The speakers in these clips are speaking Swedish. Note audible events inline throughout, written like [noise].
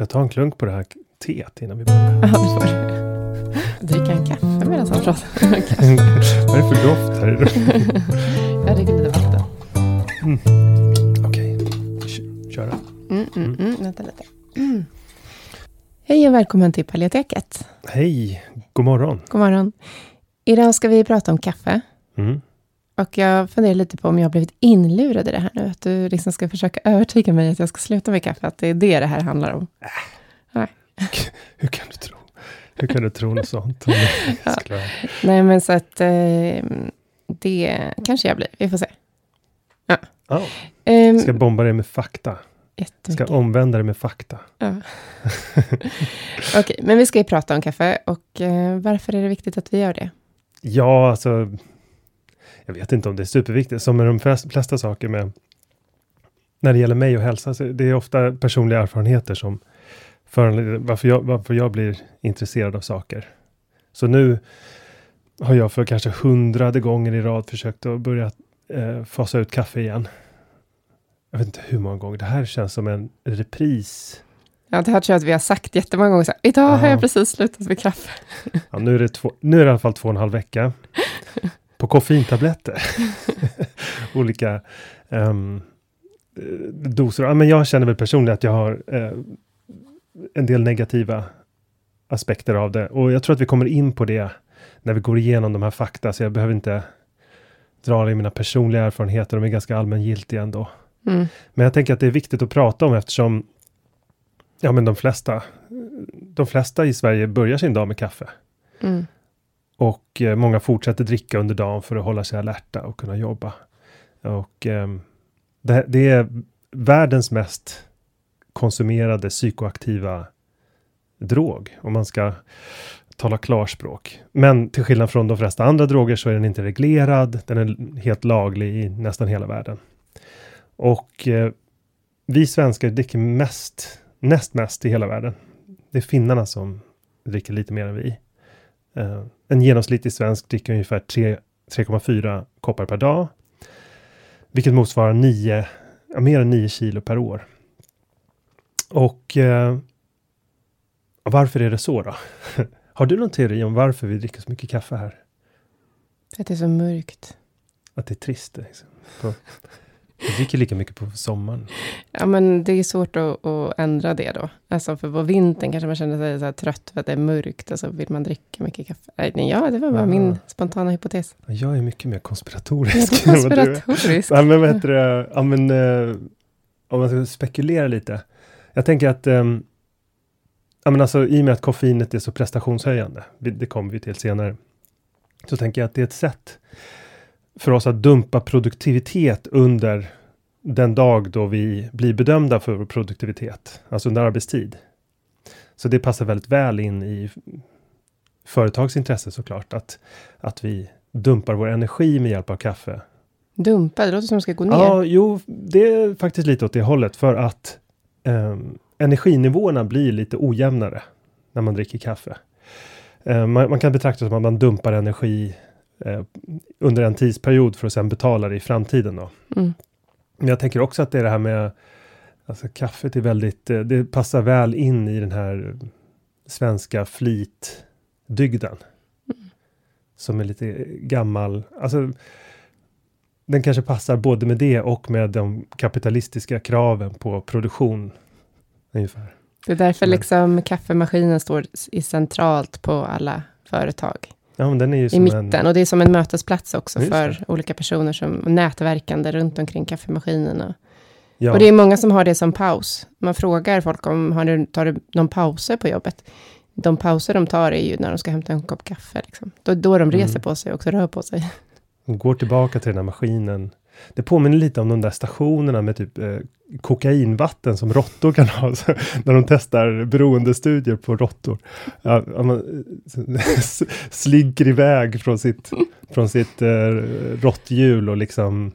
Får jag ta en klunk på det här teet innan vi börjar? Ja, det får du. Dricka en kaffe medan han pratar. Vad är det för doft här i rummet? [laughs] Jag dricker lite vatten. Mm. Okej, okay. köra. Mm, mm, mm. Vänta lite. Mm. Hej och välkommen till Paleoteket. Hej, god morgon. God morgon. Idag ska vi prata om kaffe. Mm. Och jag funderar lite på om jag har blivit inlurad i det här nu. Att du liksom ska försöka övertyga mig att jag ska sluta med kaffe. Att det är det det här handlar om. Äh. Nej. [laughs] Hur kan du tro? Hur kan du tro något sånt? [laughs] ja. Nej, men så att eh, det kanske jag blir. Vi får se. Ja. Oh. Um, ska bomba dig med fakta. Ska omvända dig med fakta. Ja. [laughs] Okej, okay, men vi ska ju prata om kaffe. Och eh, varför är det viktigt att vi gör det? Ja, alltså jag vet inte om det är superviktigt, som med de flesta saker med när det gäller mig och hälsa, så det är ofta personliga erfarenheter som föranleder varför jag, varför jag blir intresserad av saker. Så nu har jag för kanske hundrade gånger i rad försökt att börja eh, fasa ut kaffe igen. Jag vet inte hur många gånger. Det här känns som en repris. Ja, det här tror jag att vi har sagt jättemånga gånger. Så här, Idag har jag precis slutat med kaffe. Ja, nu, är det två, nu är det i alla fall två och en halv vecka [laughs] på koffeintabletter. [laughs] Olika um, doser. Ja, men jag känner väl personligen att jag har uh, en del negativa aspekter av det. Och jag tror att vi kommer in på det när vi går igenom de här fakta, så jag behöver inte dra i mina personliga erfarenheter, de är ganska allmängiltiga ändå. Mm. Men jag tänker att det är viktigt att prata om eftersom ja, men de flesta, de flesta i Sverige börjar sin dag med kaffe. Mm. Och eh, många fortsätter dricka under dagen för att hålla sig alerta och kunna jobba. Och ehm, det, det, är världens mest konsumerade psykoaktiva drog, om man ska tala klarspråk. Men till skillnad från de flesta andra droger så är den inte reglerad. Den är helt laglig i nästan hela världen. Och eh, vi svenskar dricker mest, näst mest i hela världen. Det är finnarna som dricker lite mer än vi. Uh, en genomsnittlig svensk dricker ungefär 3,4 koppar per dag. Vilket motsvarar 9, ja, mer än 9 kilo per år. Och Och varför är det så då? [laughs] Har du någon teori om varför vi dricker så mycket kaffe här? Att det är så mörkt. Att det är trist? Liksom. Vi dricker lika mycket på sommaren. Ja, men det är svårt att, att ändra det då. Alltså för på vintern kanske man känner sig så trött för att det är mörkt och så vill man dricka mycket kaffe. Nej, ja, det var bara Aha. min spontana hypotes. Jag är mycket mer Ja, [laughs] konspiratorisk. är. konspiratoriskt. Nej, men vad heter det? Ja, men, eh, om man ska spekulera lite. Jag tänker att ehm, ja, men alltså, i och med att koffeinet är så prestationshöjande, det kommer vi till senare, så tänker jag att det är ett sätt för oss att dumpa produktivitet under den dag då vi blir bedömda för vår produktivitet, alltså under arbetstid. Så det passar väldigt väl in i företagsintresse såklart, att, att vi dumpar vår energi med hjälp av kaffe Dumpa, det låter som att de ska gå ner. Ja, jo, det är faktiskt lite åt det hållet för att ehm, energinivåerna blir lite ojämnare när man dricker kaffe. Eh, man, man kan betrakta det som att man dumpar energi eh, under en tidsperiod för att sedan betala det i framtiden. Då. Mm. Men jag tänker också att det är det här med Alltså kaffet är väldigt, eh, det passar väl in i den här svenska flitdygden. Som är lite gammal, alltså den kanske passar både med det och med de kapitalistiska kraven på produktion. Ungefär. Det är därför Men- liksom kaffemaskinen står i centralt på alla företag. Ja, men den är ju I mitten. en... Och det är som en mötesplats också för det. olika personer som nätverkande runt omkring kaffemaskinen. Och, Ja, och det är många som har det som paus. Man frågar folk om har du, tar du någon pauser på jobbet. De pauser de tar är ju när de ska hämta en kopp kaffe. Liksom. Då, då de reser Mm. på sig och också rör på sig. de går tillbaka till den här maskinen. Det påminner lite om de där stationerna med typ eh, kokainvatten som råttor kan ha. [laughs] När de testar beroendestudier på råttor. Ja, man eh, slinker iväg från sitt, från sitt eh, råtthjul och liksom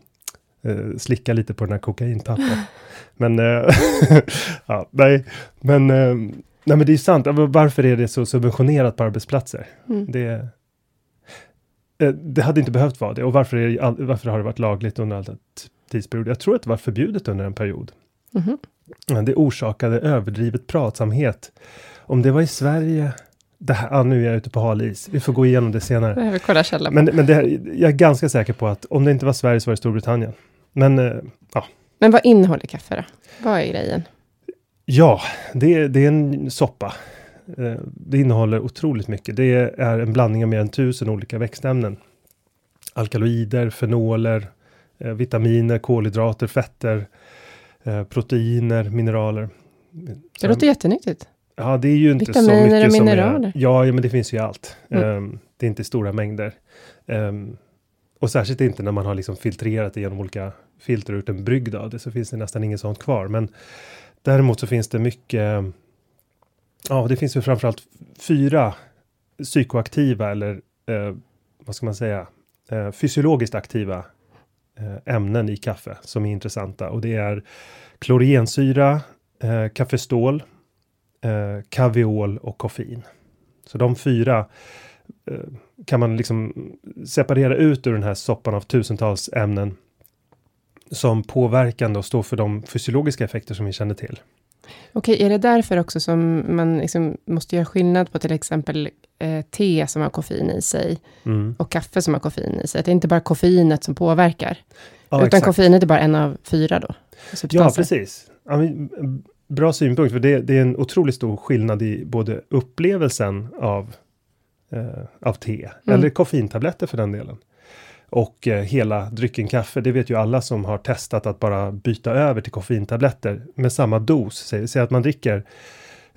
eh, slickar lite på den här kokaintappen. Men, eh, [laughs] ja, nej, men, eh, nej, men det är sant. Varför är det så subventionerat på arbetsplatser? Mm. Det, det hade inte behövt vara det. Och varför, det, all- varför har det varit lagligt under alla t- tidsperioder? Jag tror att det var förbjudet under en period. Mhm. Ja, Det orsakade överdrivet pratsamhet. Om det var i Sverige, det här, ja, nu är jag ute på hal is. Vi får gå igenom det senare. Vi kolla källan. Men, men det, jag är ganska säker på att om det inte var Sverige så var det Storbritannien. Men eh, ja, Men vad innehåller kaffe då? Vad är grejen? ja det, det är en soppa. Eh, Det innehåller otroligt mycket. Det är en blandning av mer än tusen olika växtämnen. Alkaloider, fenoler, eh, vitaminer, kolhydrater, fetter, eh, proteiner, mineraler. Det Så- låter jättenyttigt. Ja, det är ju inte så Vitaminer mycket och som mineraler. är... Ja, ja, men det finns ju allt. Mm. Ehm, det är inte stora mängder. Ehm, och särskilt inte när man har liksom filtrerat det genom olika filter och gjort en brygd av det, så finns det nästan inget sånt kvar. Men däremot så finns det mycket... Ja, det finns ju framförallt fyra psykoaktiva eller eh, vad ska man säga, eh, fysiologiskt aktiva eh, ämnen i kaffe som är intressanta. Och det är klorensyra, eh, kaffestål, eh, kaviol och koffein. Så de fyra eh, kan man liksom separera ut ur den här soppan av tusentals ämnen som påverkande och står för de fysiologiska effekter som vi känner till. Okej, är det därför också som man liksom måste göra skillnad på till exempel eh, te som har koffein i sig Mm. och kaffe som har koffein i sig? Att det är inte bara koffeinet som påverkar, Ja, utan exakt. koffeinet är bara en av fyra då? Ja, substanser. precis. Ja, men, mm, bra synpunkt, för det, det är en otroligt stor skillnad i både upplevelsen av, eh, av te, Mm. eller koffeintabletter för den delen, och eh, hela drycken kaffe. Det vet ju alla som har testat att bara byta över till koffeintabletter med samma dos. Säg, säg att man dricker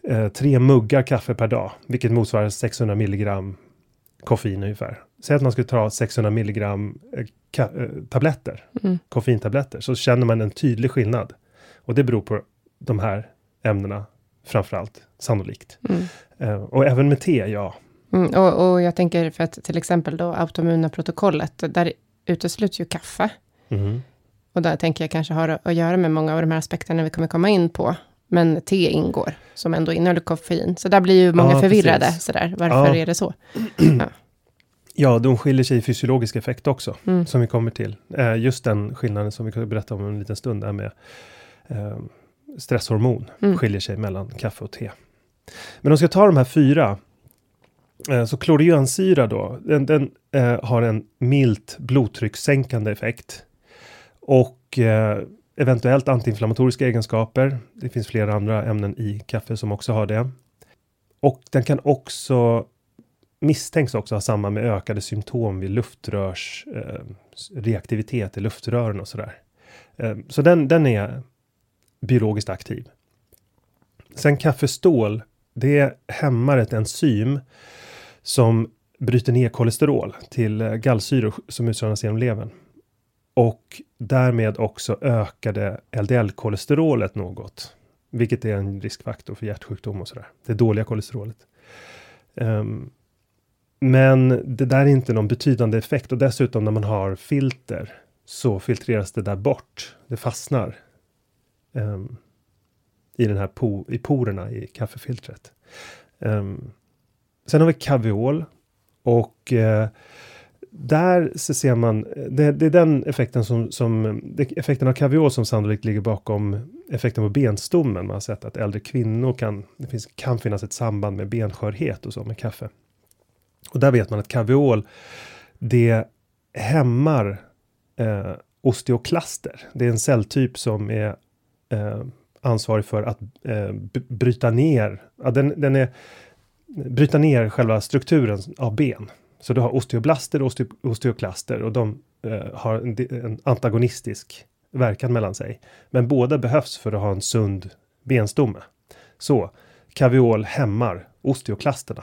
eh, tre muggar kaffe per dag, vilket motsvarar 600 milligram koffein ungefär. Säg att man skulle ta 600 milligram eh, eh, tabletter Mm. koffeintabletter så känner man en tydlig skillnad. Och det beror på de här ämnena framförallt, sannolikt. Mm. Eh, och även med te, ja. Mm, och, och jag tänker för att till exempel då autoimmuna protokollet, där utesluts ju kaffe. Mhm. Och där tänker jag kanske har att göra med många av de här aspekterna vi kommer komma in på. Men te ingår, som ändå innehåller koffein. Så där blir ju många Ja, förvirrade. precis. Sådär. Varför Ja. är det så? [clears throat] Ja, de skiljer sig i fysiologisk effekt också, Mm. som vi kommer till. Eh, just den skillnaden som vi kommer berätta om en liten stund är med eh, stresshormon Mm. skiljer sig mellan kaffe och te. Men om jag ska ta de här fyra, Eh, så klorionsyra då, den, den eh, har en milt blodtryckssänkande effekt. Och eh, eventuellt antiinflammatoriska egenskaper. Det finns flera andra ämnen i kaffe som också har det. Och den kan också misstänks också ha samband med ökade symptom vid luftrörs eh, reaktivitet i luftrören och sådär. Eh, så den, den är biologiskt aktiv. Sen kaffestål, det hämmar ett enzym som bryter ner kolesterol till eh, gallsyror som utsöndras genom levern. Och därmed också ökade LDL-kolesterolet något. Vilket är en riskfaktor för hjärtsjukdom och sådär. Det dåliga kolesterolet. Um, men det där är inte någon betydande effekt och dessutom när man har filter så filtreras det där bort. Det fastnar um, i den här po i porerna i kaffefiltret. Um, sen har vi kaviol och eh, där så ser man, det, det, är den effekten som, som effekten av kaviol som sannolikt ligger bakom effekten på benstommen. Man har sett att äldre kvinnor kan, det finns, kan finnas ett samband med benskörhet och så med kaffe. Och där vet man att kaviol, det hämmar eh, osteoklaster. Det är en celltyp som är eh, ansvarig för att eh, bryta ner, ja, den, den är bryta ner själva strukturen av ben. Så du har osteoblaster och osteoklaster och de eh, har en, en, antagonistisk verkan mellan sig. Men båda behövs för att ha en sund benstomme. Så kaviol hämmar osteoklasterna.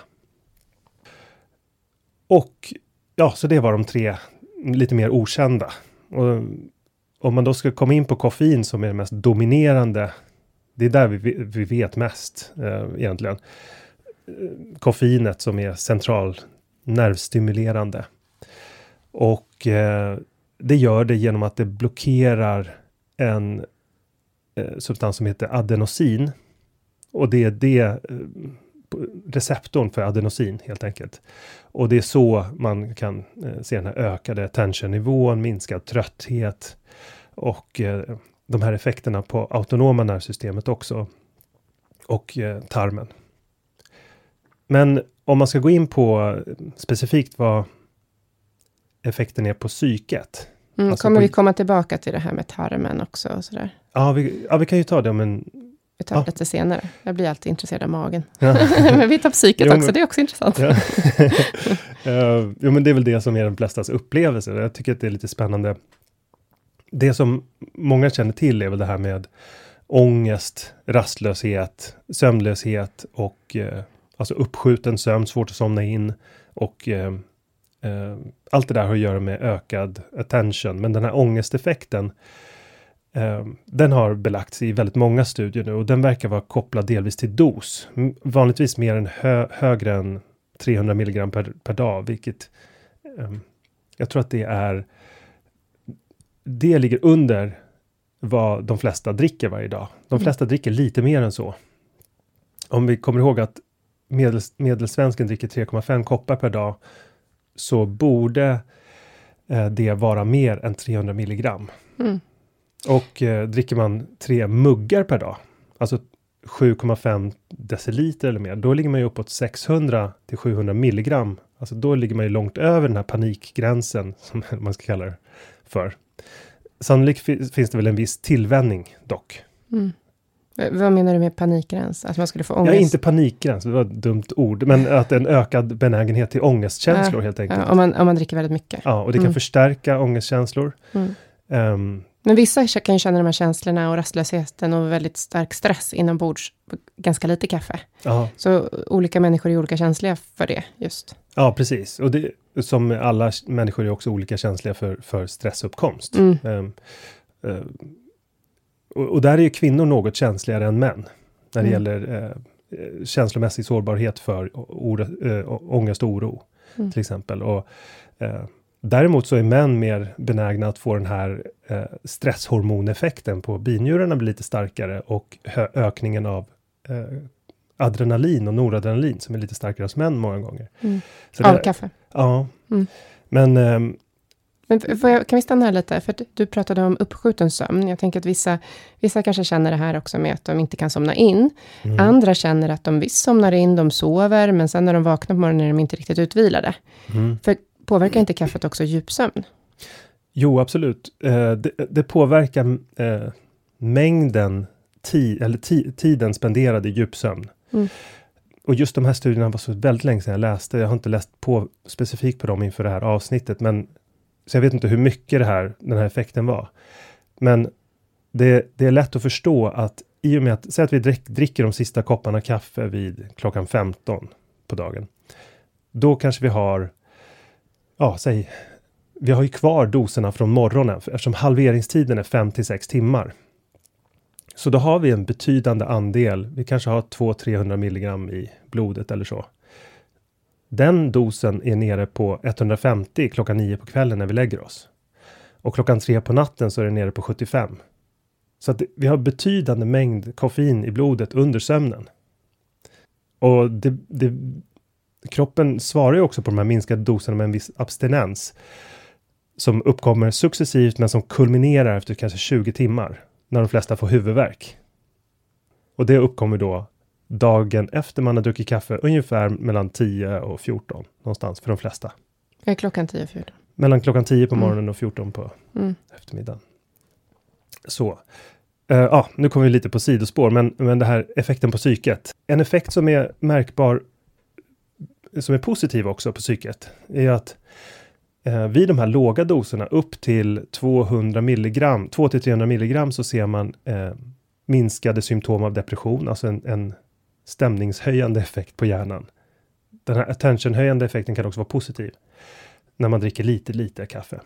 Och ja, så det var de tre lite mer okända. Och om man då ska komma in på koffein som är det mest dominerande. Det är där vi, vi vet mest eh, egentligen. Koffeinet som är central nervstimulerande. Och eh, det gör det genom att det blockerar en eh, substans som heter adenosin. Och det är det eh, receptorn för adenosin helt enkelt. Och det är så man kan eh, se den här ökade tensionnivån, minskad trötthet och eh, de här effekterna på autonoma nervsystemet också. Och eh, tarmen. Men om man ska gå in på specifikt vad effekten är på psyket. Mm, alltså kommer på... vi komma tillbaka till det här med tarmen också? Och sådär? Ja, vi, ja, vi kan ju ta det om en... Vi tar ja. det lite senare. Jag blir alltid intresserad av magen. Ja. [laughs] men vi tar psyket jo, också, men... det är också intressant. ja. uh, [laughs] [laughs] jo, men det är väl det som är de flestas upplevelse. Jag tycker att det är lite spännande. Det som många känner till är väl det här med ångest, rastlöshet, sömnlöshet och uh, alltså uppskjuten sömn, svårt att somna in och eh, eh, allt det där har att göra med ökad attention. Men den här ångesteffekten, eh, den har belagts i väldigt många studier nu och den verkar vara kopplad delvis till dos. Vanligtvis mer än hö högre än 300 milligram per, per dag, vilket eh, jag tror att det är. Det ligger under vad de flesta dricker varje dag. De mm. flesta dricker lite mer än så. Om vi kommer ihåg att medel, medelsvensken dricker 3,5 koppar per dag så borde eh, det vara mer än 300 milligram. Mm. Och eh, dricker man tre muggar per dag, alltså 7,5 deciliter eller mer, då ligger man ju uppåt 600 till 700 milligram. Alltså då ligger man ju långt över den här panikgränsen som [laughs] man ska kalla det för. Sannolikt finns det väl en viss tillvänjning dock. Mm. Vad menar du med panikgräns? Att man skulle få ångest? Ja, inte panikgräns, det var ett dumt ord, men att en ökad benägenhet till ångestkänslor ja, helt enkelt. Ja, om, man, om man dricker väldigt mycket. Ja, och det kan mm. förstärka ångestkänslor. Mm. Um, men vissa kan ju känna de här känslorna och rastlösheten och väldigt stark stress inombords ganska lite kaffe. Ja. Så olika människor är olika känsliga för det just. Ja, precis. Och det, som alla människor är också olika känsliga för, för stressuppkomst. Mm. Um, uh, och, och, där är ju kvinnor något känsligare än män när det mm. gäller eh, känslomässig sårbarhet för or, äh, ångest och oro mm. till exempel. Och, äh, däremot så är män mer benägna att få den här äh, stresshormoneffekten på binjurarna blir lite starkare och ökningen av adrenalin och noradrenalin som är lite starkare hos män många gånger. Mm. av kaffe? Ja. Mm. Men ehm, Men jag, kan vi stanna här lite? För du pratade om uppskjuten sömn. Jag tänker att vissa, vissa kanske känner det här också med att de inte kan somna in. Mm. Andra känner att de visst somnar in, de sover, men sen när de vaknar på morgonen är de inte riktigt utvilade. Mm. För påverkar inte kaffet också djupsömn? Jo, absolut. Eh, det, det, påverkar eh, mängden tid, eller ti, tiden spenderad i djupsömn. Mm. Och just de här studierna var så väldigt länge sedan jag läste. Jag har inte läst på specifikt på dem inför det här avsnittet, men så jag vet inte hur mycket det här, den här effekten var. Men det, det är lätt att förstå att i och med att, säg att vi drick, dricker de sista kopparna kaffe vid klockan 15 på dagen. Då kanske vi har, ja, säg, vi har ju kvar doserna från morgonen eftersom halveringstiden är 5 till 6 timmar. Så då har vi en betydande andel, vi kanske har 200-300 milligram i blodet eller så. Den dosen är nere på 150 klockan 9 på kvällen när vi lägger oss. Och klockan 3 på natten så är det nere på 75. Så att vi har betydande mängd koffein i blodet under sömnen. Och det, det, kroppen svarar ju också på de här minskade doserna med en viss abstinens som uppkommer successivt men som kulminerar efter kanske 20 timmar när de flesta får huvudvärk. Och det uppkommer då dagen efter man har druckit kaffe, ungefär mellan 10 och 14 någonstans för de flesta. Är klockan 10 och 14? Mellan klockan 10 på mm. morgonen mm. och 14 på mm. eftermiddagen. Så. Uh, ja, nu kommer vi lite på sidospår, men, men det här effekten på psyket. En effekt som är märkbar, som är positiv också på psyket, är att uh, vid de här låga doserna upp till 200 milligram, 2 till 300 milligram så ser man uh, minskade symptom av depression, alltså en, en stämningshöjande effekt på hjärnan. Den här attentionhöjande effekten kan också vara positiv när man dricker lite, lite kaffe.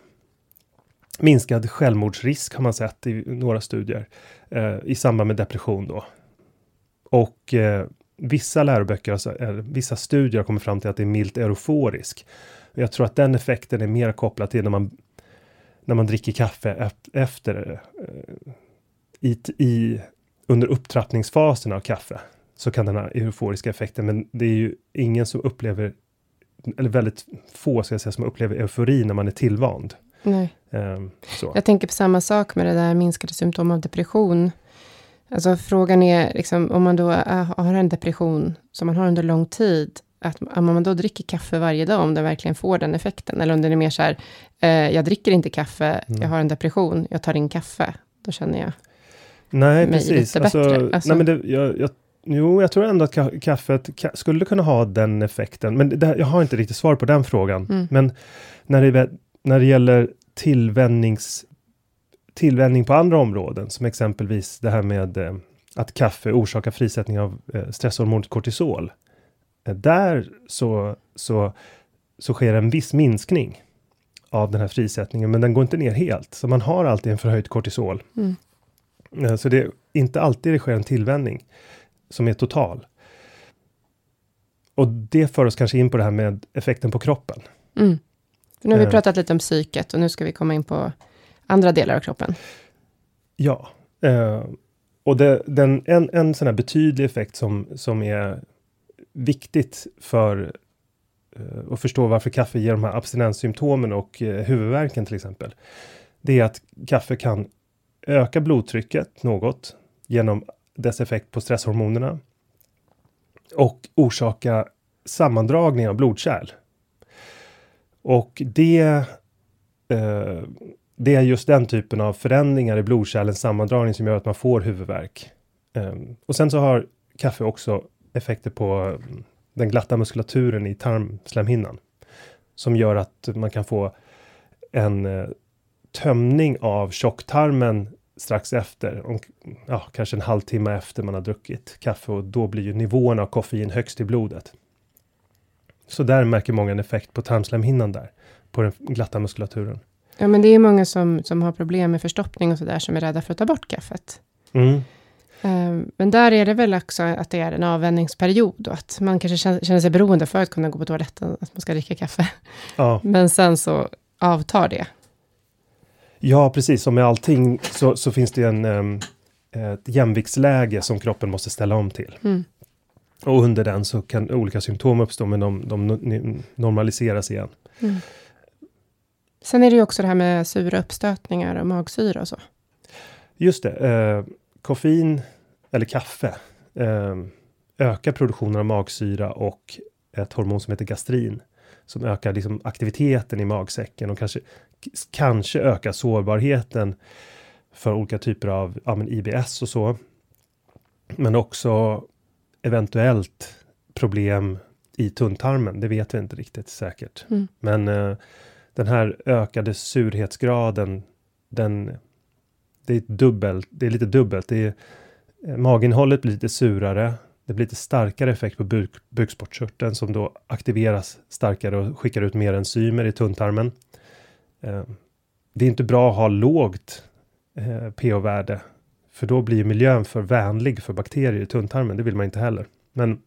Minskad självmordsrisk har man sett i några studier eh, i samband med depression då. Och eh, vissa läroböcker, alltså, eh, vissa studier har kommit fram till att det är milt euforisk. Jag tror att den effekten är mer kopplad till när man när man dricker kaffe efter eh, i, i, under upptrappningsfasen av kaffe så kan den ha euforiska effekten. Men det är ju ingen som upplever, eller väldigt få ska jag säga, som upplever eufori när man är tillvand. Nej. Um, jag tänker på samma sak med det där minskade symptom av depression. Alltså frågan är, liksom, om man då har en depression som man har under lång tid, att om man då dricker kaffe varje dag, om det verkligen får den effekten, eller om det är mer så här, eh, jag dricker inte kaffe, mm. jag har en depression, jag tar in kaffe, då känner jag Nej, mig precis. lite alltså, bättre. Alltså, nej, men det, jag, jag Jo, jag tror ändå att ka kaffet ka skulle kunna ha den effekten. Men det, jag har inte riktigt svar på den frågan. Mm. Men när det, när det gäller tillvänjnings, tillvänjning på andra områden, som exempelvis det här med eh, att kaffe orsakar frisättning av eh, stresshormonet kortisol. Eh, där så, så, så sker en viss minskning av den här frisättningen, men den går inte ner helt. Så man har alltid en förhöjt kortisol. Mm. Eh, så det är inte alltid det sker en tillvänjning som är total. Och det för oss kanske in på det här med effekten på kroppen. Mm. Nu har vi eh. pratat lite om psyket och nu ska vi komma in på andra delar av kroppen. Ja, eh, och det, den, en, en sån här betydlig effekt som, som är viktigt för eh, att förstå varför kaffe ger de här abstinenssymptomen och eh, huvudvärken till exempel. Det är att kaffe kan öka blodtrycket något genom dess effekt på stresshormonerna och orsaka sammandragning av blodkärl. Och det, eh, det är just den typen av förändringar i blodkärlens sammandragning som gör att man får huvudvärk. Eh, och sen så har kaffe också effekter på eh, den glatta muskulaturen i tarmslemhinnan som gör att man kan få en eh, tömning av tjocktarmen strax efter, om, ja, kanske en halvtimme efter man har druckit kaffe och då blir ju nivåerna av koffein högst i blodet. Så där märker många en effekt på tarmslemhinnan där, på den glatta muskulaturen. Ja, men det är många som, som har problem med förstoppning och så där som är rädda för att ta bort kaffet. Mm. Um, men där är det väl också att det är en avvänjningsperiod och att man kanske känner, känner sig beroende för att kunna gå på toaletten, att man ska dricka kaffe. Ja. [laughs] Men sen så avtar det Ja, precis. Som med allting så, så finns det en, um, ett jämviktsläge som kroppen måste ställa om till. Mm. Och under den så kan olika symptom uppstå, men de, de normaliseras igen. Mm. Sen är det ju också det här med sura uppstötningar och magsyra och så. Just det. Eh, koffein eller kaffe eh, ökar produktionen av magsyra och ett hormon som heter gastrin som ökar liksom aktiviteten i magsäcken och kanske kanske ökar sårbarheten för olika typer av ja, IBS och så. Men också eventuellt problem i tunntarmen. Det vet vi inte riktigt säkert. Mm. Men eh, den här ökade surhetsgraden, den det är dubbelt. Det är lite dubbelt. Det är, eh, maginnehållet blir lite surare. Det blir lite starkare effekt på buk, bukspottkörteln som då aktiveras starkare och skickar ut mer enzymer i tunntarmen. Eh, det är inte bra att ha lågt eh, pH-värde, för då blir miljön för vänlig för bakterier i tunntarmen. Det vill man inte heller. Men,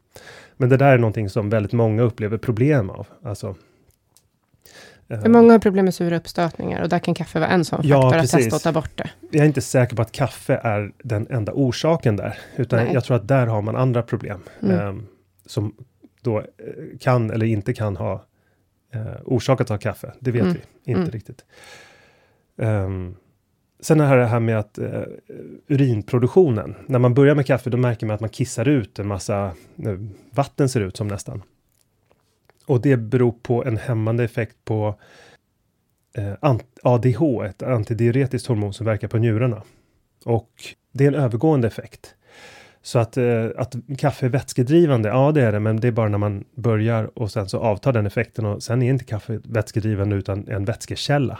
men det där är någonting som väldigt många upplever problem av. Alltså, för många har problem med sura uppstötningar och där kan kaffe vara en sån ja, faktor precis. att testa att ta bort det. Jag är inte säker på att kaffe är den enda orsaken där, utan Nej. jag tror att där har man andra problem mm. eh, som då eh, kan eller inte kan ha eh, orsakat av kaffe. Det vet mm. vi inte mm. riktigt. Um, sen är det här med att uh, urinproduktionen. När man börjar med kaffe, då märker man att man kissar ut en massa uh, vatten ser ut som nästan. Och det beror på en hämmande effekt på eh, ADH, ett antidiuretiskt hormon som verkar på njurarna. Och det är en övergående effekt. Så att, eh, att kaffe är vätskedrivande, ja det är det, men det är bara när man börjar och sen så avtar den effekten och sen är inte kaffe vätskedrivande utan en vätskekälla.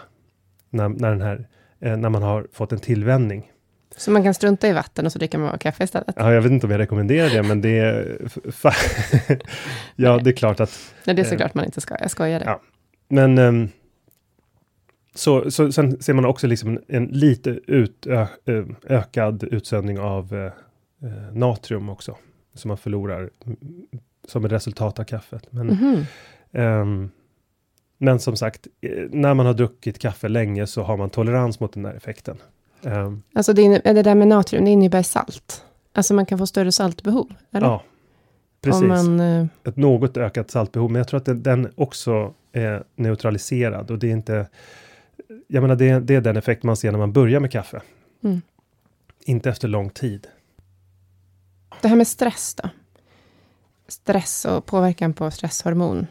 När, när, den här, eh, när man har fått en tillvänjning. Så man kan strunta i vatten och så dricker man bara kaffe istället? Ja, jag vet inte om jag rekommenderar det, men det är... [laughs] ja, det är klart att... Nej, det är såklart eh, man inte ska. Jag skojade. Ja. Men... Um, så, så sen ser man också liksom en, en lite ut, ö, ökad utsöndring av uh, natrium också, som man förlorar som ett resultat av kaffet. Men, mm -hmm. um, men som sagt, när man har druckit kaffe länge så har man tolerans mot den där effekten. Um, alltså det, det där med natrium, det innebär salt. Alltså man kan få större saltbehov, eller? Ja, precis. Man, uh, Ett något ökat saltbehov, men jag tror att den, den, också är neutraliserad och det är inte... Jag menar, det, det är den effekt man ser när man börjar med kaffe. Mm. Inte efter lång tid. Det här med stress då? Stress och påverkan på stresshormon.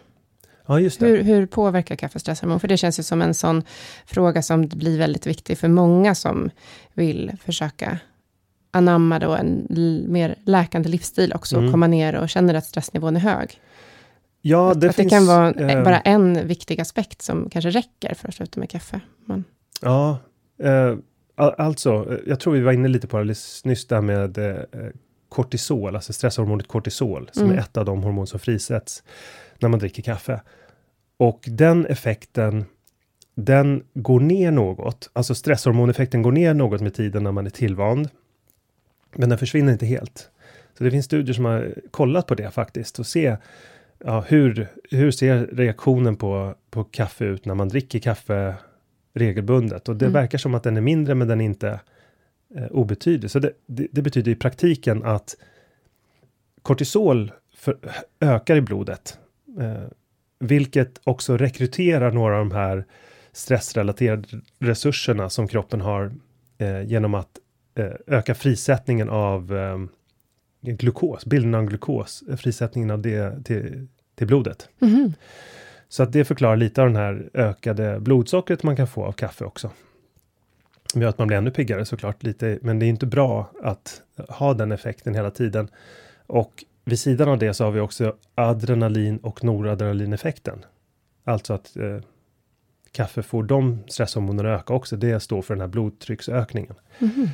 Ja, just det. Hur, hur påverkar kaffe stresshormon? För det känns ju som en sån fråga som blir väldigt viktig för många som vill försöka anamma då en mer läkande livsstil också, mm. och komma ner och känner att stressnivån är hög. Ja, det, att finns, det kan vara äh, bara en viktig aspekt som kanske räcker för att sluta med kaffe. Men. Ja, äh, alltså, jag tror vi var inne lite på det nyss, där med äh, kortisol, alltså stresshormonet kortisol, som mm. är ett av de hormon som frisätts när man dricker kaffe. Och den effekten, den går ner något, alltså stresshormoneffekten går ner något med tiden när man är tillvand. Men den försvinner inte helt. Så det finns studier som har kollat på det faktiskt och se ja, hur, hur ser reaktionen på, på kaffe ut när man dricker kaffe regelbundet. Och det mm. verkar som att den är mindre men den är inte eh, obetydlig. Så det, det, det, betyder i praktiken att kortisol för, ökar i blodet Eh, vilket också rekryterar några av de här stressrelaterade resurserna som kroppen har eh, genom att eh, öka frisättningen av eh, glukos, bilden av glukos, eh, frisättningen av det till, till blodet. Mm. Så att det förklarar lite av den här ökade blodsockret man kan få av kaffe också. Gör att man blir ännu piggare såklart lite, men det är inte bra att ha den effekten hela tiden. Och vid sidan av det så har vi också adrenalin och noradrenalineffekten. Alltså att eh, kaffe får de stresshormonerna öka också. Det står för den här blodtrycksökningen. Mm.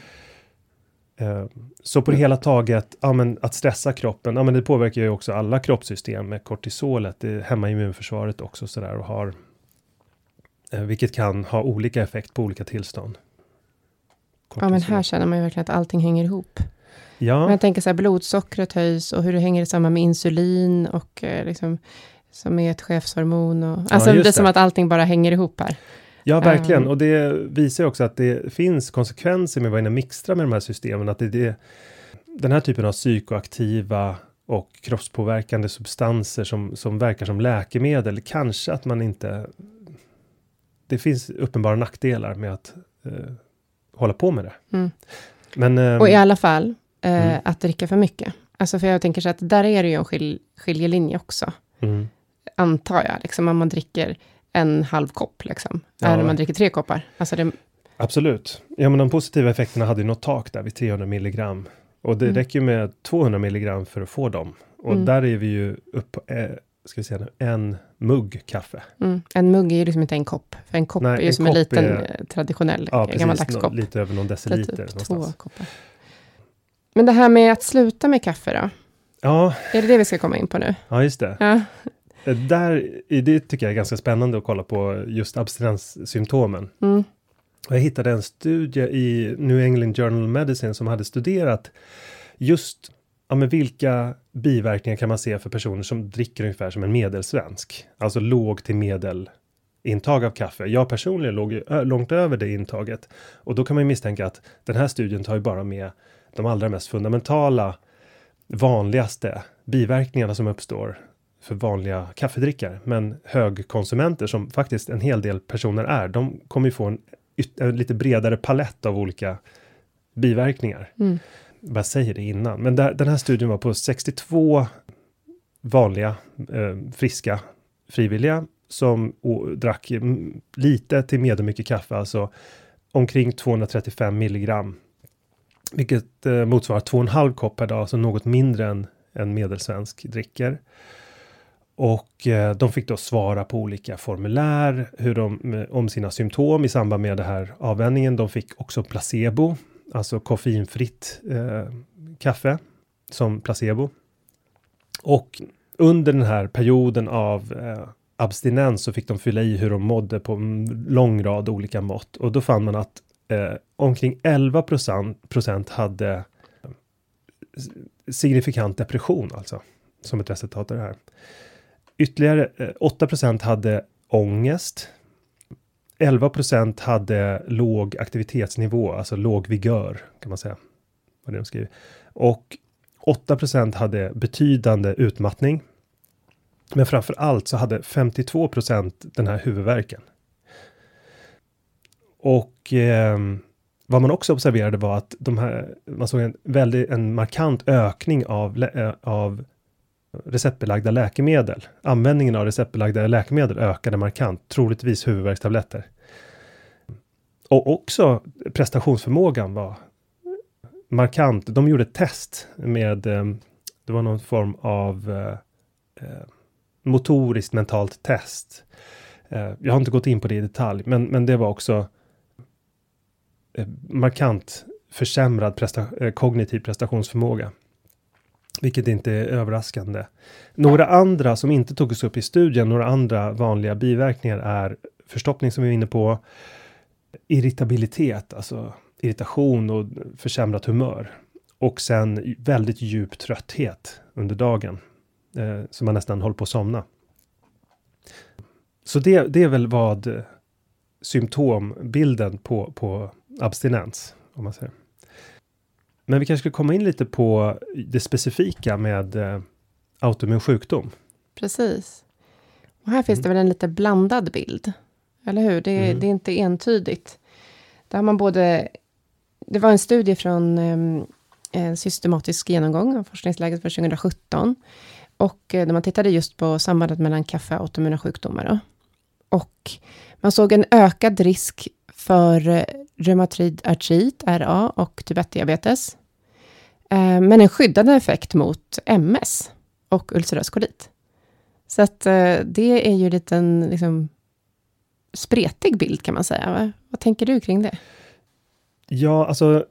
Eh, så på det hela taget, ja, men att stressa kroppen, ja, men det påverkar ju också alla kroppssystem med kortisolet. Det hämmar immunförsvaret också sådär och har eh, vilket kan ha olika effekt på olika tillstånd. Ja, men här känner man ju verkligen att allting hänger ihop. Ja. Men jag tänker så här, blodsockret höjs och hur det hänger samman med insulin och eh, liksom, som är ett chefshormon. Och, alltså ja, det är som att allting bara hänger ihop här. Ja, verkligen. Um, och det visar också att det finns konsekvenser med att vara inne och mixtra med de här systemen. Att det, det, den här typen av psykoaktiva och kroppspåverkande substanser som, som verkar som läkemedel, kanske att man inte det finns uppenbara nackdelar med att eh, hålla på med det. Mm. Men, eh, och i alla fall, eh, mm. att dricka för mycket. Alltså för jag tänker så att där är det ju en skil, skiljelinje också. Mm. Antar jag, liksom om man dricker en halv kopp, liksom. Ja. Eller om man dricker tre koppar. Alltså det... Absolut. Ja, men de positiva effekterna hade ju något tak där vid 300 milligram. Och det mm. räcker ju med 200 milligram för att få dem. Och mm. där är vi ju upp eh, ska vi säga en mugg kaffe. Mm. En mugg är ju liksom inte en kopp. För en kopp Nej, är ju en som en liten är, traditionell ja, gammaldags kopp. Lite över någon deciliter. Typ två koppar. Men det här med att sluta med kaffe då? Ja. Är det det vi ska komma in på nu? Ja, just det. Ja. Eh, där, det tycker jag är ganska spännande att kolla på just abstinenssymptomen. Mm. Jag hittade en studie i New England Journal of Medicine som hade studerat just ja, men vilka biverkningar kan man se för personer som dricker ungefär som en medelsvensk? Alltså låg till medel intag av kaffe. Jag personligen låg långt över det intaget och då kan man ju misstänka att den här studien tar ju bara med de allra mest fundamentala vanligaste biverkningarna som uppstår för vanliga kaffedrickare. Men högkonsumenter som faktiskt en hel del personer är, de kommer ju få en, en lite bredare palett av olika biverkningar. Mm vad säger det innan, men där, den här studien var på 62 vanliga eh, friska frivilliga som drack lite till medelmycket kaffe, alltså omkring 235 milligram vilket eh, motsvarar 2,5 kopp per dag, alltså något mindre än en medelsvensk dricker. Och eh, de fick då svara på olika formulär hur de, eh, om sina symptom i samband med det här avvänjningen. De fick också placebo, alltså koffeinfritt eh, kaffe som placebo. Och under den här perioden av eh, abstinens så fick de fylla i hur de mådde på en lång rad olika mått och då fann man att eh, omkring 11 procent hade eh, signifikant depression alltså som ett resultat av det här. Ytterligare eh, 8 procent hade ångest. 11 procent hade låg aktivitetsnivå, alltså låg vigör kan man säga. Vad det de skriver. Och 8 procent hade betydande utmattning. Men framför allt så hade 52 procent den här huvudvärken. Och eh, vad man också observerade var att de här, man såg en väldigt, en markant ökning av, eh, av receptbelagda läkemedel. Användningen av receptbelagda läkemedel ökade markant, troligtvis huvudvärkstabletter. Och också prestationsförmågan var markant. De gjorde ett test med, eh, det var någon form av eh, eh, motoriskt mentalt test. Jag har inte gått in på det i detalj, men, men det var också markant försämrad presta kognitiv prestationsförmåga. Vilket inte är överraskande. Några andra som inte togs upp i studien, några andra vanliga biverkningar är förstoppning som vi är inne på, irritabilitet, alltså irritation och försämrat humör. Och sen väldigt djup trötthet under dagen. Eh, så man nästan håller på att somna. Så det, det är väl vad eh, symptombilden på, på abstinens, om man säger. Men vi kanske ska komma in lite på det specifika med eh, autoimmun sjukdom. Precis. Och här finns mm. det väl en lite blandad bild, eller hur? Det, mm. det, är inte entydigt. Där har man både... Det var en studie från eh, en systematisk genomgång av forskningsläget för 2017. Och eh, där man tittade just på sambandet mellan kaffe och autoimmuna sjukdomar. Då. Och man såg en ökad risk för eh, reumatoid artrit, RA, och typ 1-diabetes. Eh, men en skyddande effekt mot MS och ulcerös kolit. Så att eh, det är ju en liten liksom, spretig bild kan man säga. Va? Vad tänker du kring det? Ja, alltså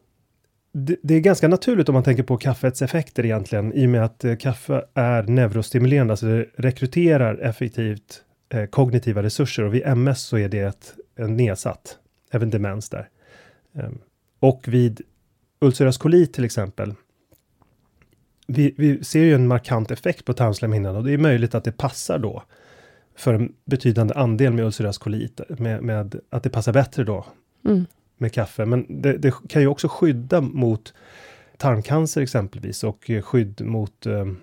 det, det, är ganska naturligt om man tänker på kaffets effekter egentligen, i och med att eh, kaffe är neurostimulerande, alltså det rekryterar effektivt eh, kognitiva resurser och vid MS så är det ett, en nedsatt även demens där. Ehm, och vid ulcerös kolit till exempel. Vi, vi, ser ju en markant effekt på tarmslemhinnan och det är möjligt att det passar då för en betydande andel med ulcerös kolit, med, med att det passar bättre då mm. med kaffe. Men det, det, kan ju också skydda mot tarmcancer exempelvis och skydd mot um,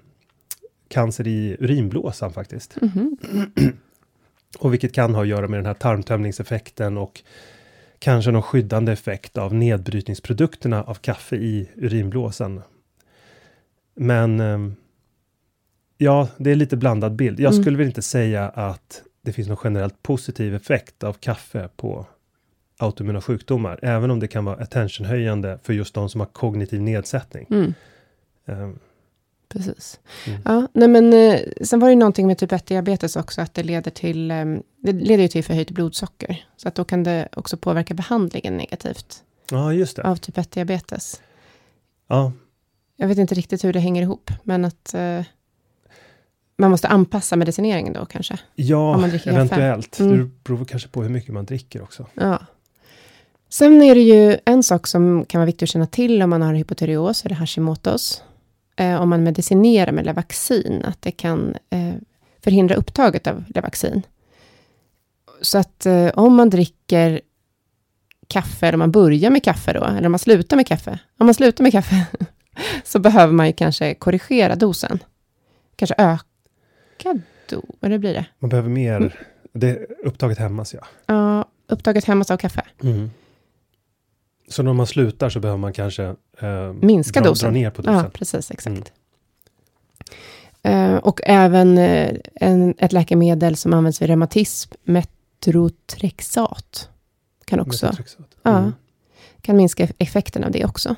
cancer i urinblåsan faktiskt. Mm -hmm. [clears throat] Och vilket kan ha att göra med den här tarmtömningseffekten och kanske någon skyddande effekt av nedbrytningsprodukterna av kaffe i urinblåsan. Men ehm, ja, det är lite blandad bild. Jag mm. skulle väl inte säga att det finns någon generellt positiv effekt av kaffe på autoimmuna sjukdomar, även om det kan vara attentionhöjande för just de som har kognitiv nedsättning. Mm. Um, Precis. Mm. Ja, nej men eh, sen var det någonting med typ 1-diabetes också, att det leder till, eh, det leder ju till förhöjt blodsocker. Så att då kan det också påverka behandlingen negativt. Ja, just det. Av typ 1-diabetes. Ja. Jag vet inte riktigt hur det hänger ihop, men att eh, man måste anpassa medicineringen då kanske? Ja, eventuellt. Mm. Det beror kanske på hur mycket man dricker också. Ja. Sen är det ju en sak som kan vara viktig att känna till om man har hypotyreos eller Hashimotos. Eh, om man medicinerar med Levaxin, att det kan eh, förhindra upptaget av Levaxin. Så att eh, om man dricker kaffe, eller om man börjar med kaffe då, eller om man slutar med kaffe. Om man slutar med kaffe, [laughs] [laughs] så behöver man ju kanske korrigera dosen. Kanske öka dos, eller blir det? Man behöver mer, mm. det upptaget hämmas ja. Ja, upptaget hämmas av kaffe. Mm. Så när man slutar så behöver man kanske eh, minska dra, dosen? Dra ner på dosen? Ja, precis, exakt. Mm. Uh, och även uh, en, ett läkemedel som används vid reumatism, metrotrexat, kan också metrotrexat. Mm. Ja, kan minska effekten av det också.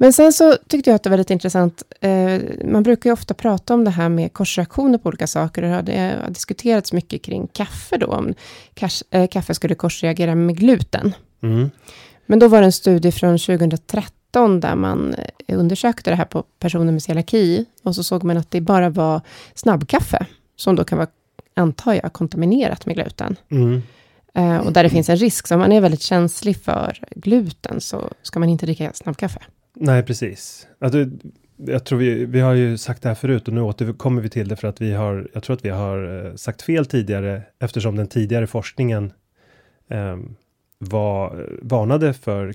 Men sen så tyckte jag att det var lite intressant. Eh, man brukar ju ofta prata om det här med korsreaktioner på olika saker. Och det har diskuterats mycket kring kaffe då, om kaffe skulle korsreagera med gluten. Mm. Men då var det en studie från 2013 där man eh, undersökte det här på personer med celiaki och så såg man att det bara var snabbkaffe som då kan vara, antar jag, kontaminerat med gluten. Mm. Uh, och där det finns en risk, så om man är väldigt känslig för gluten så ska man inte dricka snabbkaffe. Nej, precis. Alltså, jag tror vi, vi har ju sagt det här förut och nu återkommer vi till det för att vi har, jag tror att vi har eh, sagt fel tidigare eftersom den tidigare forskningen um, var, varnade för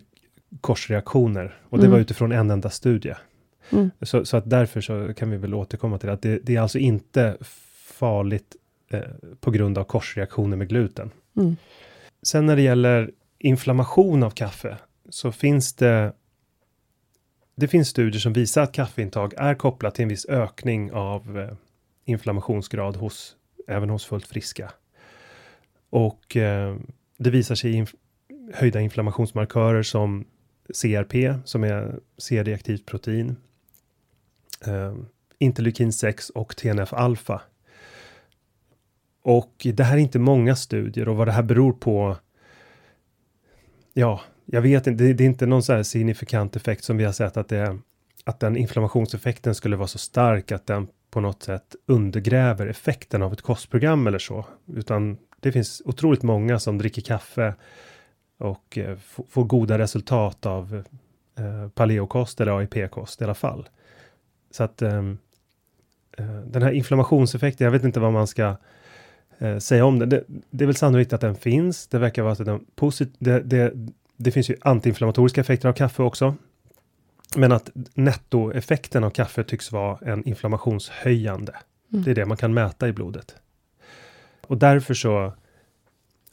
korsreaktioner och det mm. var utifrån en enda studie. Mm. Så, så, att därför så kan vi väl återkomma till att det, det är alltså inte farligt eh, på grund av korsreaktioner med gluten. Mm. Sen när det gäller inflammation av kaffe så finns det det finns studier som visar att kaffeintag är kopplat till en viss ökning av eh, inflammationsgrad hos även hos fullt friska. Och eh, det visar sig i höjda inflammationsmarkörer som CRP, som är C-reaktivt protein, eh, interleukin 6 och TNF-alfa. Och det här är inte många studier och vad det här beror på, ja, jag vet inte, det, det är inte någon så här signifikant effekt som vi har sett att det att den inflammationseffekten skulle vara så stark att den på något sätt undergräver effekten av ett kostprogram eller så, utan det finns otroligt många som dricker kaffe och eh, får goda resultat av eh, paleokost eller AIP-kost i alla fall. Så att ehm, eh, den här inflammationseffekten, jag vet inte vad man ska eh, säga om den. Det, det, är väl sannolikt att den finns. Det verkar vara så den posit det, det, det finns ju antiinflammatoriska effekter av kaffe också. Men att nettoeffekten av kaffe tycks vara en inflammationshöjande. Mm. Det är det man kan mäta i blodet. Och därför så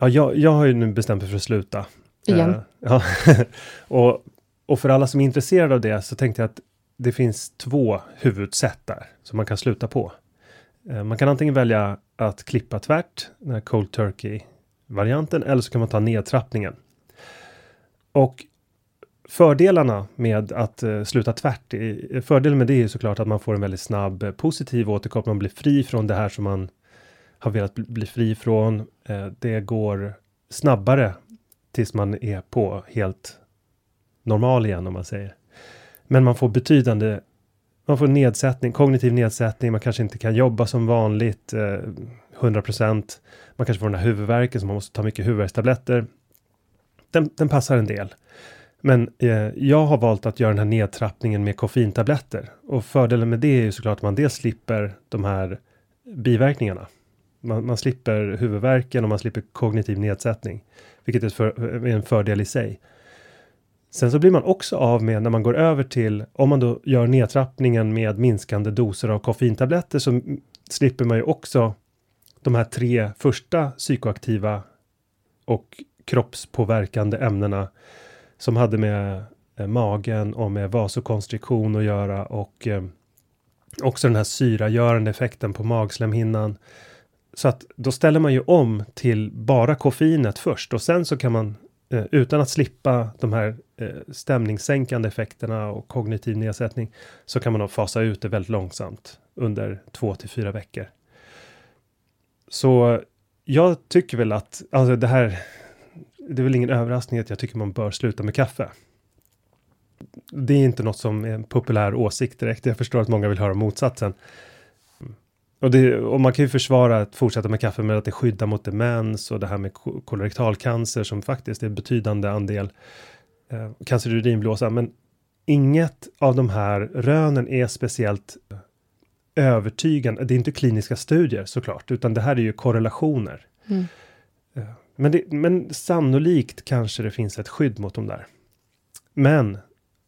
Ja, jag, jag har ju nu bestämt mig för att sluta. Igen. Uh, ja. [laughs] och, och för alla som är intresserade av det så tänkte jag att det finns två huvudsätt där som man kan sluta på. Uh, man kan antingen välja att klippa tvärt, den här cold turkey varianten, eller så kan man ta nedtrappningen. Och fördelarna med att eh, sluta tvärt, fördelen med det är såklart att man får en väldigt snabb eh, positiv återkoppling, man blir fri från det här som man har velat bli fri från. Eh, det går snabbare tills man är på helt normal igen om man säger. Men man får betydande man får nedsättning, kognitiv nedsättning, man kanske inte kan jobba som vanligt eh, 100%. Man kanske får den här huvudvärken så man måste ta mycket huvudvärkstabletter. Den, den passar en del. Men eh, jag har valt att göra den här nedtrappningen med koffeintabletter. Och fördelen med det är ju såklart att man dels slipper de här biverkningarna man, man slipper huvudvärken och man slipper kognitiv nedsättning, vilket är, för, en fördel i sig. Sen så blir man också av med när man går över till, om man då gör nedtrappningen med minskande doser av koffeintabletter så slipper man ju också de här tre första psykoaktiva och kroppspåverkande ämnena som hade med eh, magen och med vasokonstriktion att göra och eh, också den här syragörande effekten på magslemhinnan. Så att då ställer man ju om till bara koffeinet först och sen så kan man eh, utan att slippa de här eh, stämningssänkande effekterna och kognitiv nedsättning så kan man då fasa ut det väldigt långsamt under två till fyra veckor. Så jag tycker väl att, alltså det här, det är väl ingen överraskning att jag tycker man bör sluta med kaffe. Det är inte något som är en populär åsikt direkt. Jag förstår att många vill höra motsatsen. Och, det, och man kan ju försvara att fortsätta med kaffe med att det skyddar mot demens och det här med kolorektalcancer som faktiskt är en betydande andel eh, cancer i urinblåsan. Men inget av de här rönen är speciellt övertygande. Det är inte kliniska studier såklart, utan det här är ju korrelationer. Mm. Men, det, men sannolikt kanske det finns ett skydd mot de där. Men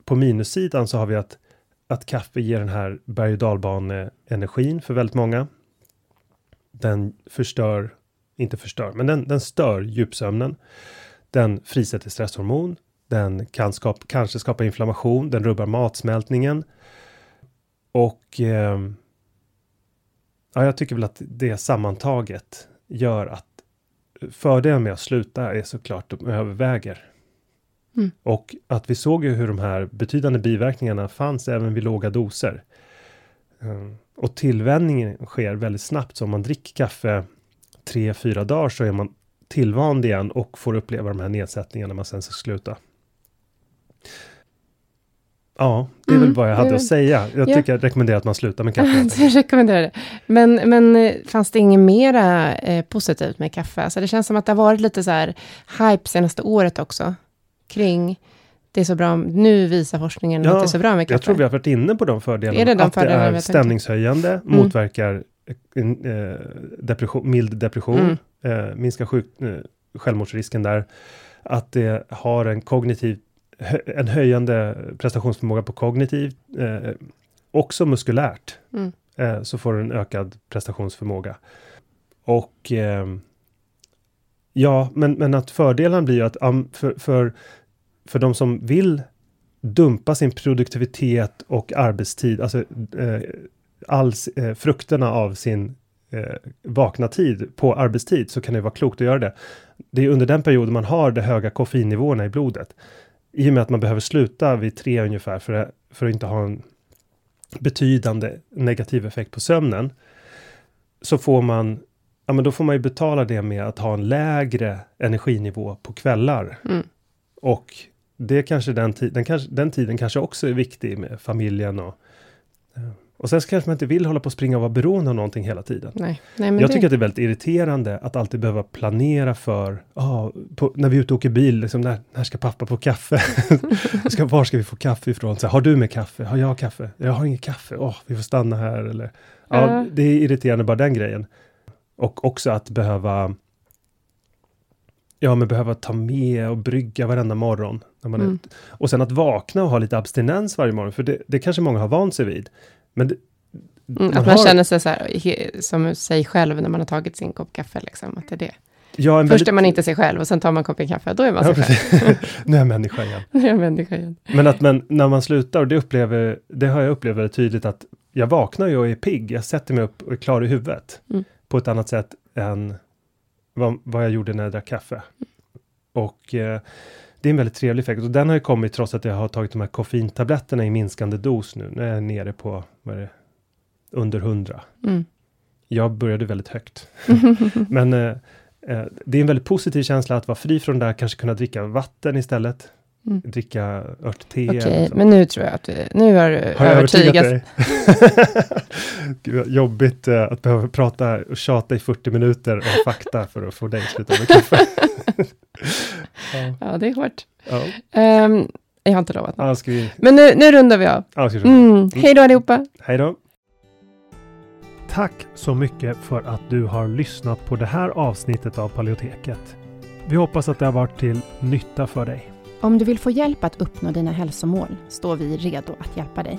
på minussidan så har vi att, att kaffe ger den här berg och dalbane-energin för väldigt många. Den förstör, inte förstör, men den, den stör djupsömnen. Den frisätter stresshormon. Den kan skapa, kanske skapa inflammation. Den rubbar matsmältningen. Och eh, ja, jag tycker väl att det sammantaget gör att fördelen med att sluta är såklart de överväger. Mm. Och att vi såg ju hur de här betydande biverkningarna fanns även vid låga doser. Um, och tillvänjningen sker väldigt snabbt, så om man dricker kaffe tre, fyra dagar så är man tillvand igen och får uppleva de här nedsättningarna när man sen ska sluta. Ja, det är mm, väl vad jag hade att säga. Jag ja. tycker jag rekommenderar att man slutar med kaffe. [laughs] jag rekommenderar det. Men, men eh, fanns det inget mera eh, positivt med kaffe? Alltså det känns som att det har varit lite så här hype senaste året också. Kring det är så bra, nu visar forskningen ja, att det är så bra med kaffe. Jag tror vi har varit inne på de fördelarna. Är det de att det är stämningshöjande, mm. motverkar eh, depression, mild depression, mm. eh, minskar sjuk, eh, självmordsrisken där. Att det har en kognitiv en höjande prestationsförmåga på kognitivt, eh, också muskulärt, mm. eh, så får du en ökad prestationsförmåga. Och eh, ja, men, men att fördelen blir ju att um, för, för, för de som vill dumpa sin produktivitet och arbetstid, alltså eh, alls eh, frukterna av sin eh, vakna tid på arbetstid, så kan det vara klokt att göra det. Det är under den perioden man har de höga koffeinnivåerna i blodet i och med att man behöver sluta vid tre ungefär för, att, för att inte ha en betydande negativ effekt på sömnen. Så får man, ja men då får man ju betala det med att ha en lägre energinivå på kvällar. Mm. Och det kanske den, den, kanske, den tiden kanske också är viktig med familjen och och sen så kanske man inte vill hålla på och springa och vara beroende av någonting hela tiden. Nej. Nej, jag det... tycker att det är väldigt irriterande att alltid behöva planera för, ah, på, när vi är ute och åker bil, liksom, när, när ska pappa på kaffe? [laughs] ska, var ska vi få kaffe ifrån? Så, har du med kaffe? Har jag kaffe? Jag har inget kaffe. Oh, vi får stanna här. Eller, ja, uh. Det är irriterande bara den grejen. Och också att behöva Ja, men behöva ta med och brygga varenda morgon. När man mm. och sen att vakna och ha lite abstinens varje morgon, för det, det kanske många har vant sig vid. Men det, mm, man att man har... känner sig så här, som sig själv när man har tagit sin kopp kaffe, liksom, att det är det. Ja, Först väldigt... är man inte sig själv och sen tar man koppen kaffe, då är man ja, sig själv. [laughs] nu är jag människa igen. nu är jag människa igen. Men att man, när man slutar, och det, upplever, det har jag upplevt väldigt tydligt, att jag vaknar ju och är pigg, jag sätter mig upp och är klar i huvudet. Mm. På ett annat sätt än vad, vad jag gjorde när jag drack kaffe. Mm. Och eh, det är en väldigt trevlig effekt och den har ju kommit trots att jag har tagit de här koffeintabletterna i minskande dos nu. Nu är jag nere på, vad är det, under 100. Mm. Jag började väldigt högt. [laughs] Men eh, eh, det är en väldigt positiv känsla att vara fri från det där, kanske kunna dricka vatten istället. Mm. Dricka örtte. Okej, okay, men nu tror jag att du, nu har du har övertygat. dig? [laughs] Gud, jobbigt uh, att behöva prata och tjata i 40 minuter om fakta för att få dig att sluta med kaffe. [laughs] ja. ja. det är hårt. Ja. Um, jag har inte lovat något. Ja, vi... Men nu, nu rundar vi av. Ja, mm. Mm. Hej då allihopa. Hej då. Tack så mycket för att du har lyssnat på det här avsnittet av Paleoteket. Vi hoppas att det har varit till nytta för dig. Om du vill få hjälp att uppnå dina hälsomål står vi redo att hjälpa dig.